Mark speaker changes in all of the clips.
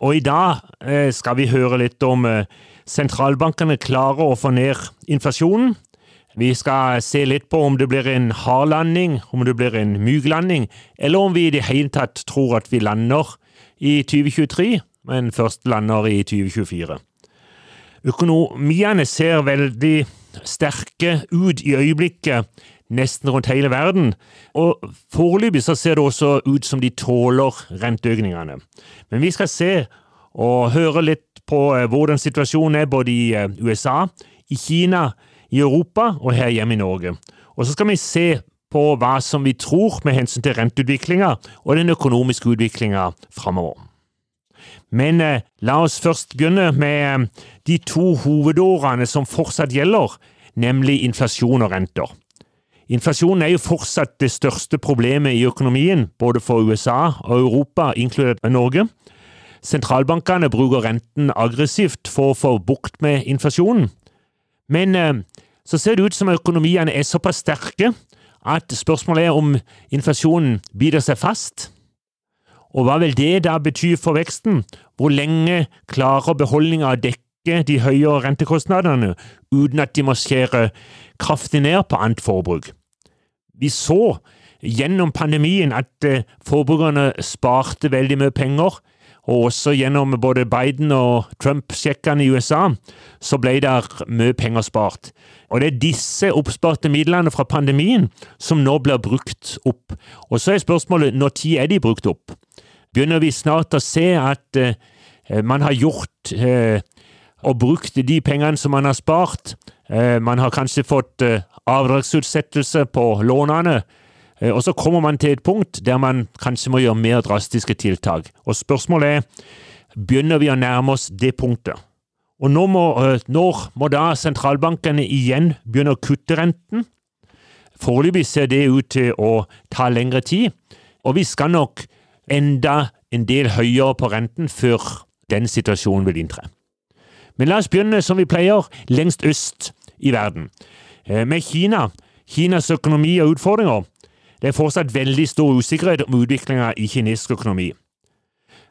Speaker 1: Og i dag eh, skal vi høre litt om eh, sentralbankene klarer å få ned inflasjonen. Vi skal se litt på om det blir en hard landing, om det blir en myk landing, eller om vi i det hele tatt tror at vi lander i 2023, men først lander i 2024. Økonomiene ser veldig sterke ut i øyeblikket nesten rundt hele verden, og foreløpig så ser det også ut som de tåler renteøkningene. Men vi skal se og høre litt på eh, hvordan situasjonen er både i eh, USA, i Kina, i Europa og her hjemme i Norge. Og så skal vi se på hva som vi tror med hensyn til renteutviklinga og den økonomiske utviklinga framover. Men eh, la oss først begynne med eh, de to hovedårene som fortsatt gjelder, nemlig inflasjon og renter. Inflasjonen er jo fortsatt det største problemet i økonomien, både for USA og Europa, inkludert Norge. Sentralbankene bruker renten aggressivt for å få bukt med inflasjonen. Men eh, så ser det ut som økonomiene er såpass sterke at spørsmålet er om inflasjonen biter seg fast. Og hva vil det da bety for veksten? Hvor lenge klarer beholdninga å dekke de høye rentekostnadene uten at de må skjære kraftig ned på annet forbruk? Vi så gjennom pandemien at eh, forbrukerne sparte veldig mye penger, og også gjennom både Biden og Trump-sjekkene i USA, så ble det mye penger spart. Og det er disse oppsparte midlene fra pandemien som nå blir brukt opp. Og så er spørsmålet når tid er de brukt opp? Begynner vi snart å se at eh, man har gjort eh, og brukt de pengene som man har spart? Eh, man har kanskje fått eh, avdragsutsettelse på lånene. Eh, og så kommer man til et punkt der man kanskje må gjøre mer drastiske tiltak. Og spørsmålet er begynner vi å nærme oss det punktet. Og nå må, eh, når må da sentralbankene igjen begynne å kutte renten? Foreløpig ser det ut til å ta lengre tid, og vi skal nok enda en del høyere på renten før den situasjonen vil inntre. Men la oss begynne som vi pleier, lengst øst i verden. Eh, med Kina, Kinas økonomi og utfordringer. Det er fortsatt veldig stor usikkerhet om utviklinga i kinesisk økonomi.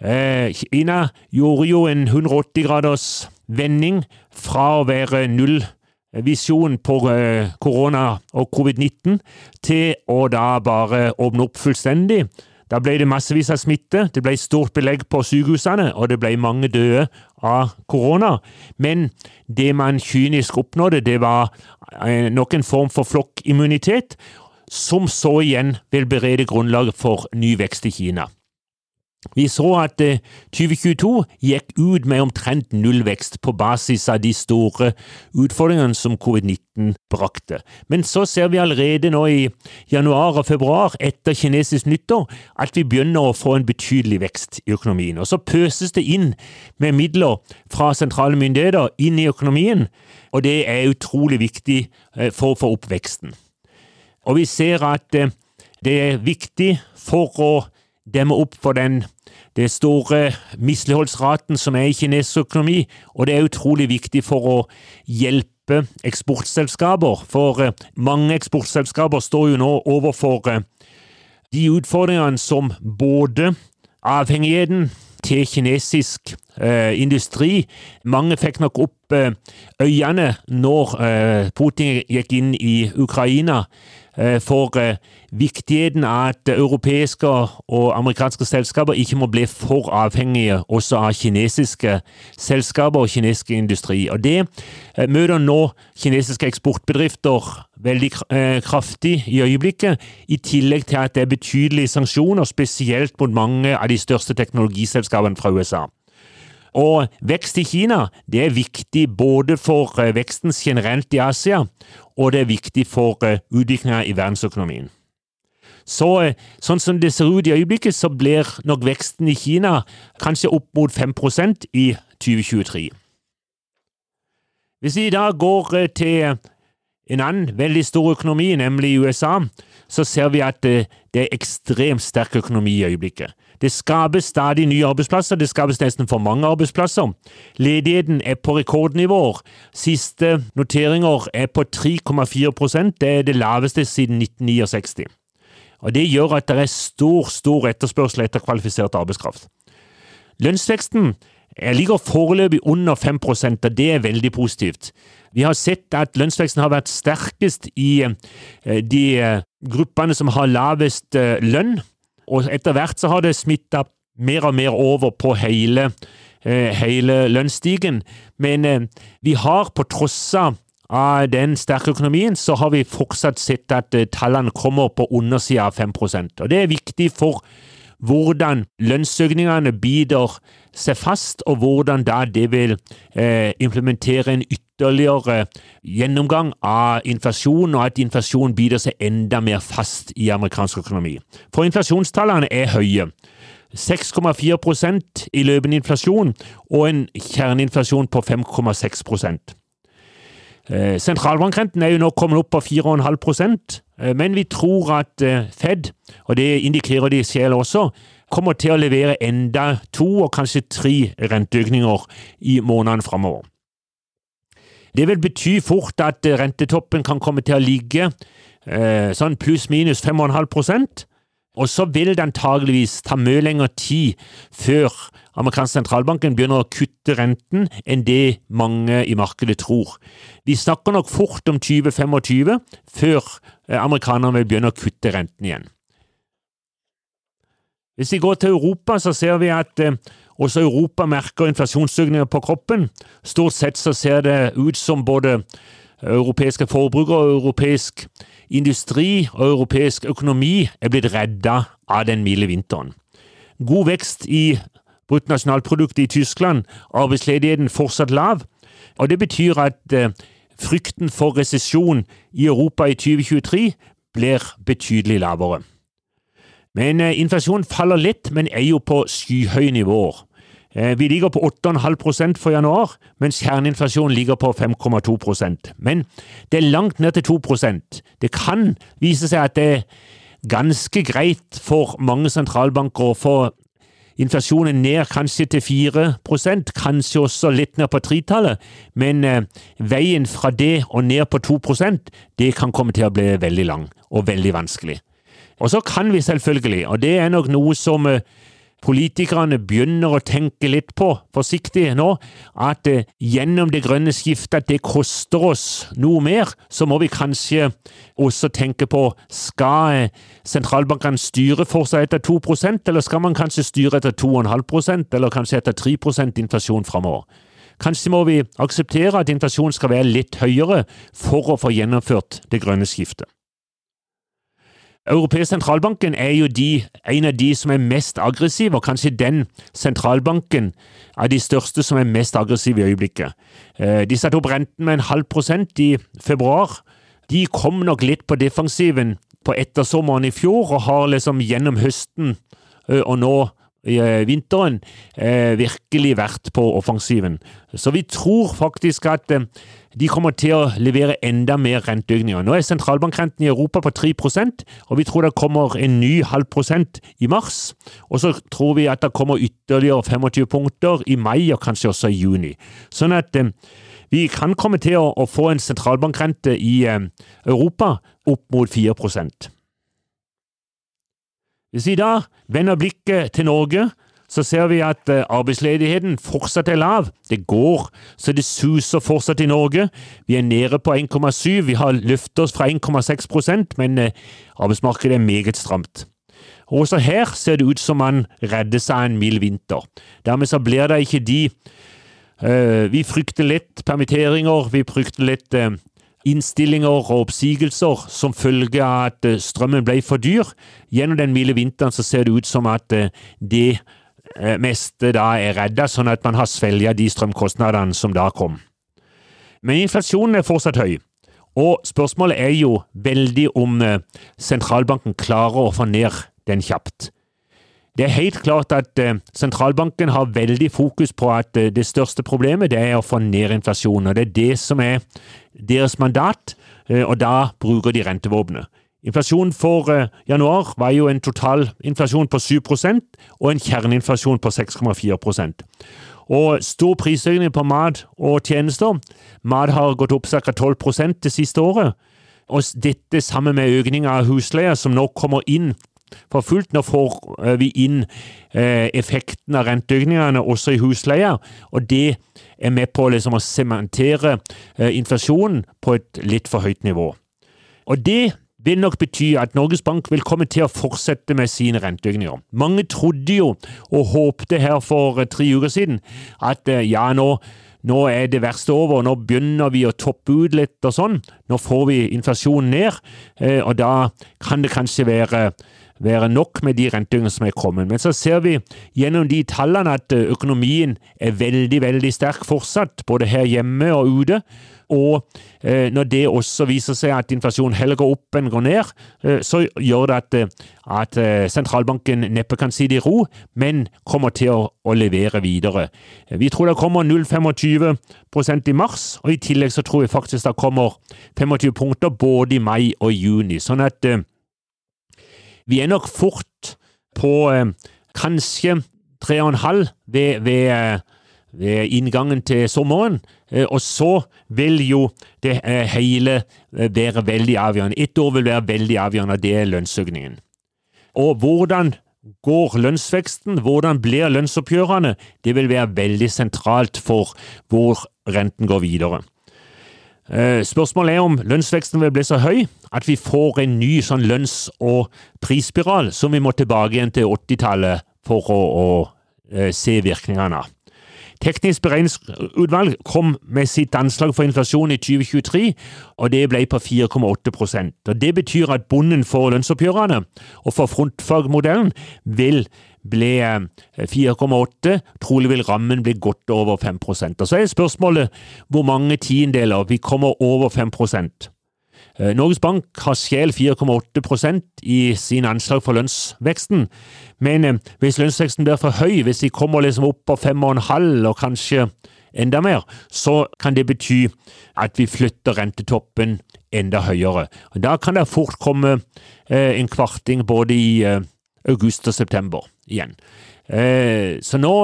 Speaker 1: Eh, Kina gjorde jo en 180 graders vending fra å være nullvisjon på eh, korona og covid-19 til å da bare åpne opp fullstendig da ble det massevis av smitte, det ble stort belegg på sykehusene, og det ble mange døde av korona. Men det man kynisk oppnådde, det var noen nok en form for flokkimmunitet, som så igjen vil berede grunnlaget for ny vekst i Kina. Vi så at 2022 eh, gikk ut med omtrent nullvekst på basis av de store utfordringene som covid-19 brakte. Men så ser vi allerede nå i januar og februar etter kinesisk nyttår at vi begynner å få en betydelig vekst i økonomien. Og så pøses det inn med midler fra sentrale myndigheter inn i økonomien, og det er utrolig viktig eh, for å få opp veksten. Og vi ser at eh, det er viktig for å demme opp for den det store misligholdsraten som er i kinesisk økonomi, og det er utrolig viktig for å hjelpe eksportselskaper, for eh, mange eksportselskaper står jo nå overfor eh, de utfordringene som både avhengigheten til kinesisk industri Mange fikk nok opp eh, øynene når eh, Putin gikk inn i Ukraina. Eh, for eh, viktigheten av at europeiske og amerikanske selskaper ikke må bli for avhengige også av kinesiske selskaper og kinesisk industri. Og Det eh, møter nå kinesiske eksportbedrifter veldig kraftig i øyeblikket, i tillegg til at det er betydelige sanksjoner, spesielt mot mange av de største teknologiselskapene fra USA. Og vekst i Kina det er viktig både for eh, veksten generelt i Asia, og det er viktig for utviklingen utviklinga i verdensøkonomien. Så, eh, sånn som det ser ut i øyeblikket, så blir nok veksten i Kina kanskje opp mot 5% i 2023. Hvis vi da går eh, til en annen veldig stor økonomi, nemlig USA, så ser vi at det er ekstremt sterk økonomi i øyeblikket. Det skapes stadig nye arbeidsplasser, det skapes nesten for mange arbeidsplasser. Ledigheten er på rekordnivåer. Siste noteringer er på 3,4 det er det laveste siden 1969. Og Det gjør at det er stor, stor etterspørsel etter kvalifisert arbeidskraft. Lønnsveksten ligger foreløpig under 5 og det er veldig positivt. Vi har sett at lønnsveksten har vært sterkest i eh, de eh, gruppene som har lavest eh, lønn, og etter hvert så har det smitta mer og mer over på hele, hele lønnsstigen. Men vi har, på tross av den sterke økonomien, så har vi fortsatt sett at tallene kommer på undersida av 5% og Det er viktig for hvordan lønnsøkningene biter seg fast, og hvordan da det vil eh, implementere en ytterligere gjennomgang av inflasjon, og at inflasjon biter seg enda mer fast i amerikansk økonomi. For inflasjonstallene er høye. 6,4% i løpende inflasjon og en kjerneinflasjon på 5,6 Eh, sentralbankrenten er jo nå kommet opp på 4,5 eh, men vi tror at eh, Fed, og det indikerer de selv også, kommer til å levere enda to og kanskje tre renteøkninger i månedene framover. Det vil bety fort at rentetoppen kan komme til å ligge sånn pluss-minus 5,5 og så vil det antageligvis ta mye lengre tid før amerikansk sentralbanken begynner å kutte renten enn det mange i markedet tror. Vi snakker nok fort om 2025 før eh, amerikanerne vil begynne å kutte renten igjen. Hvis vi går til Europa, så ser vi at eh, også Europa merker inflasjonsøkninger på kroppen. Stort sett så ser det ut som både europeiske forbrukere og europeisk industri og europeisk økonomi er blitt redda av den milde vinteren. God vekst i bruttonasjonalproduktet i Tyskland, arbeidsledigheten fortsatt lav. Og Det betyr at eh, frykten for resesjon i Europa i 2023 blir betydelig lavere. Men eh, inflasjonen faller litt, men er jo på skyhøye nivåer. Eh, vi ligger på 8,5% for januar, mens kjerneinflasjonen ligger på 5,2% Men det er langt ned til 2 Det kan vise seg at det er ganske greit for mange sentralbanker å få inflasjonen ned kanskje til 4 kanskje også litt ned på tritallet, men eh, veien fra det og ned på 2% det kan komme til å bli veldig lang og veldig vanskelig. Og så kan vi selvfølgelig, og det er nok noe som eh, politikerne begynner å tenke litt på, forsiktig nå, at eh, gjennom det grønne skiftet det koster oss noe mer, så må vi kanskje også tenke på skal eh, sentralbankene styre for seg etter 2% eller skal man kanskje styre etter 2,5% eller kanskje etter 3 inflasjon framover? Kanskje må vi akseptere at inflasjonen skal være litt høyere for å få gjennomført det grønne skiftet. Europeisk sentralbanken er jo de, en av de som er mest aggressive, og kanskje den sentralbanken av de største som er mest aggressive i øyeblikket. Eh, de satte opp renten med en halv prosent i februar. De kom nok litt på defensiven på ettersommeren i fjor, og har liksom gjennom høsten eh, og nå eh, vinteren virkelig vært på offensiven. Så vi tror faktisk at de kommer til å levere enda mer renteøkninger. Nå er sentralbankrenten i Europa på 3% og vi tror det kommer en ny halv prosent i mars. Og så tror vi at det kommer ytterligere 25 punkter i mai, og kanskje også i juni. Sånn at eh, vi kan komme til å, få en sentralbankrente i eh, Europa opp mot 4 Hvis vi da vender blikket til Norge, så ser vi at eh, arbeidsledigheten fortsatt er lav. Det går så det suser fortsatt i Norge. Vi er nede på 1,7. Vi har løftet oss fra 1,6% men eh, arbeidsmarkedet er meget stramt. Også her ser det ut som man redder seg en mild vinter. Dermed så blir det ikke de uh, Vi frykter litt permitteringer, vi frykter litt innstillinger og oppsigelser som følge av at strømmen ble for dyr. Gjennom den milde vinteren så ser det ut som at det Eh, meste da er redda, sånn at man har svelga de strømkostnadene som da kom. Men inflasjonen er fortsatt høy, og spørsmålet er jo veldig om eh, sentralbanken klarer å få ned den kjapt. Det er helt klart at eh, sentralbanken har veldig fokus på at eh, det største problemet det er å få ned inflasjonen. og Det er det som er deres mandat, eh, og da bruker de rentevåpenet. Inflasjonen for eh, januar var jo en totalinflasjon på 7% og en kjerneinflasjon på 6,4% og stor prisøkning på mat og tjenester. Mat har gått opp ca. 12 det siste året. Og dette sammen med økning av husleier, som nå kommer inn for fullt. Nå får eh, vi inn eh, effekten av renteøkningene også i husleia, og det er med på liksom å sementere inflasjonen på et litt for høyt nivå. Og det vil nok bety at Norges Bank vil komme til å fortsette med sine renteøkninger. Mange trodde jo, og håpte her for tre uker siden, at ja, nå nå er det verste over, nå begynner vi å toppe ut litt og sånn. Nå får vi inflasjonen ned, og da kan det kanskje være være nok med de renteøkningene som er kommet. Men så ser vi gjennom de tallene at eh, økonomien er veldig, veldig sterk fortsatt, både her hjemme og ute. Og eh, når det også viser seg at inflasjonen heller går opp enn går ned, eh, så gjør det at, at sentralbanken neppe kan si det i ro, men kommer til å, å levere videre. Vi tror det kommer 0,25% i mars, og i tillegg så tror vi faktisk det kommer 25 punkter både i mai og juni. sånn at vi er nok fort på eh, kanskje tre og en halv ved, ved, eh, ved inngangen til sommeren, eh, og så vil jo det eh, hele være veldig avgjørende. Ett år vil være veldig avgjørende, det er lønnsøkningen. Og hvordan går lønnsveksten, hvordan blir lønnsoppgjørene, det vil være veldig sentralt for hvor renten går videre. Eh, spørsmålet er om lønnsveksten vil bli så høy at vi får en ny sånn lønns- og prisspiral som vi må tilbake igjen til 80-tallet for å, å, eh, se virkningene av. Teknisk beregningsutvalg kom med sitt anslag for inflasjon i 2023, og det ble på 4,8 Og Det betyr at bonden for lønnsoppgjørene og for frontfagmodellen vil ble 4,8. Eh, Trolig vil rammen bli godt over 5 Og Så er spørsmålet hvor mange tiendeler vi kommer over 5 eh, Norges Bank har skjel 4,8% i sin anslag for lønnsveksten, men eh, hvis lønnsveksten blir for høy, hvis de kommer liksom opp på 5,5 og kanskje enda mer, så kan det bety at vi flytter rentetoppen enda høyere. Da kan det fort komme en kvarting både i august og september igjen. Eh, så nå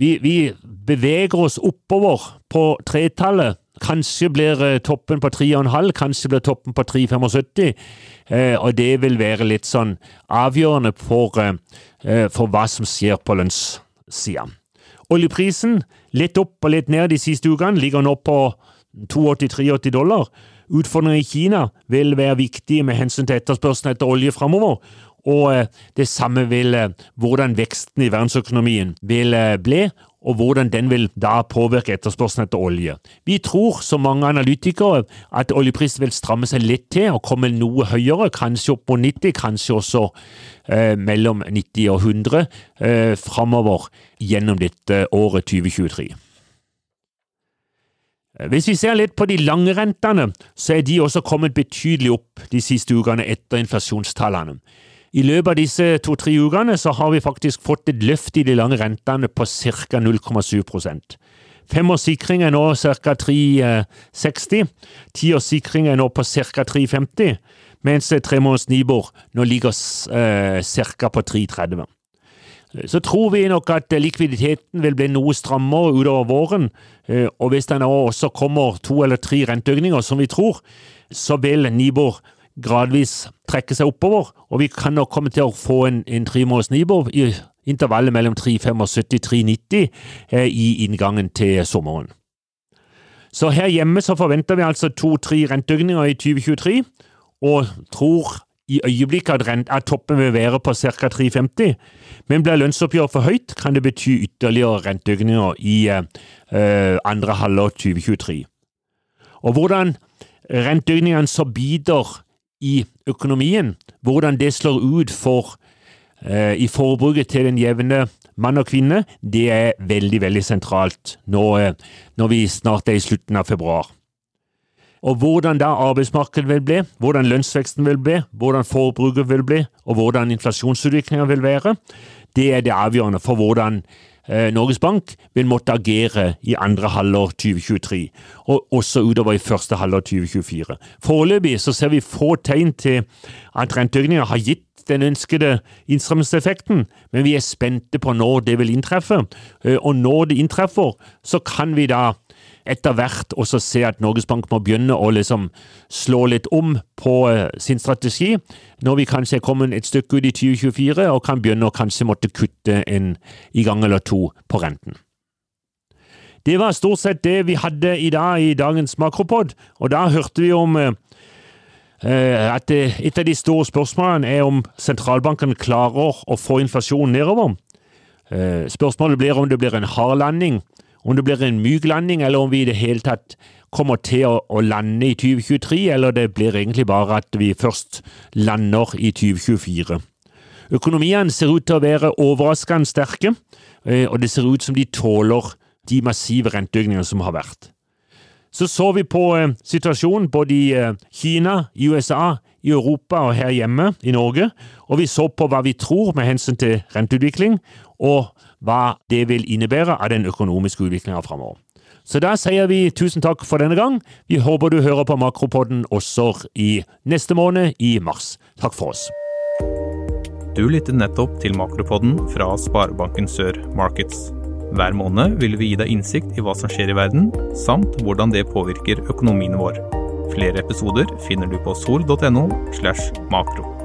Speaker 1: vi, vi, beveger oss oppover på tretallet. Kanskje blir eh, toppen på 3,5, kanskje blir toppen på 3,75. Eh, og det vil være litt sånn avgjørende for, eh, for hva som skjer på lønnssida. Oljeprisen litt opp og litt ned de siste ukene, ligger nå på 82-83 dollar. Utfordringen i Kina vil være viktig med hensyn til etterspørselen etter olje framover, og eh, det samme vil eh, hvordan veksten i verdensøkonomien vil eh, bli, og hvordan den vil da påvirke etterspørselen etter olje. Vi tror, som mange analytikere, at oljeprisen vil stramme seg litt til og komme noe høyere, kanskje opp mot 90, kanskje også eh, mellom 90 og 100 eh, framover gjennom dette året 2023. Hvis vi ser litt på de lange rentene, så er de også kommet betydelig opp de siste ukene etter inflasjonstallene. I løpet av disse to-tre ukene så har vi faktisk fått et løft i de lange rentene på ca. 0,7% Femårssikring er nå ca. 3,60. Tiårssikring er nå på ca. 3,50, mens tremåneders Nibor nå ligger eh, ca. på 3,30. Så tror vi nok at likviditeten vil bli noe strammere utover våren, eh, og hvis det nå også kommer to eller tre renteøkninger, som vi tror, så vil Nibor gradvis trekke seg oppover, og vi kan nok komme til å få en, en tremåneders Nibor i intervallet mellom 3,75 og 3,90 eh, i inngangen til sommeren. Så her hjemme så forventer vi altså to-tre renteøkninger i 2023, og tror i øyeblikket at, toppen vil være på ca. 3,50, men blir lønnsoppgjøret for høyt, kan det bety ytterligere renteøkninger i eh, andre halvår 2023. Og hvordan renteøkningene så biter i økonomien, hvordan det slår ut for, eh, i forbruket til den jevne mann og kvinne, det er veldig, veldig sentralt nå, uh, når vi snart er i slutten av februar. Og hvordan da arbeidsmarkedet vil bli, hvordan lønnsveksten vil bli, hvordan forbruket vil bli, og hvordan inflasjonsutviklingen vil være, det er det avgjørende for hvordan eh, Norges Bank vil måtte agere i andre halvår 2023, og også utover i første halvår 2024. Foreløpig så ser vi få tegn til at renteøkninger har gitt den ønskede innstrammingseffekten, men vi er spente på når det vil inntreffe. Eh, og når det inntreffer, så kan vi da etter hvert også se at Norges Bank må begynne å liksom slå litt om på uh, sin strategi, når vi kanskje er kommet et stykke ut i 2024 og kan begynne å kanskje måtte kutte en i gang eller to på renten. Det var stort sett det vi hadde i dag i dagens makropod, og da hørte vi om uh, at et av de store spørsmålene er om sentralbanken klarer å få inflasjonen nedover. Spørsmålet blir om det blir en hard landing om det blir en myk landing, eller om vi i det hele tatt kommer til å, å, lande i 2023, eller det blir egentlig bare at vi først lander i 2024. Økonomiene ser ut til å være overraskende sterke, eh, og det ser ut som de tåler de massive renteøkningene som har vært. Så så vi på eh, situasjonen både i eh, Kina, i USA, i Europa og her hjemme i Norge, og vi så på hva vi tror med hensyn til renteutvikling, og hva det vil innebære av den økonomiske utviklinga framover. Så da sier vi tusen takk for denne gang. Vi håper du hører på Makropodden også i neste måned, i mars. Takk for oss.
Speaker 2: Du lyttet nettopp til Makropodden fra Sparebanken Sør Markets. Hver måned vil vi gi deg innsikt i hva som skjer i verden, samt hvordan det påvirker økonomien vår. Flere episoder finner du på sol.no slash makro.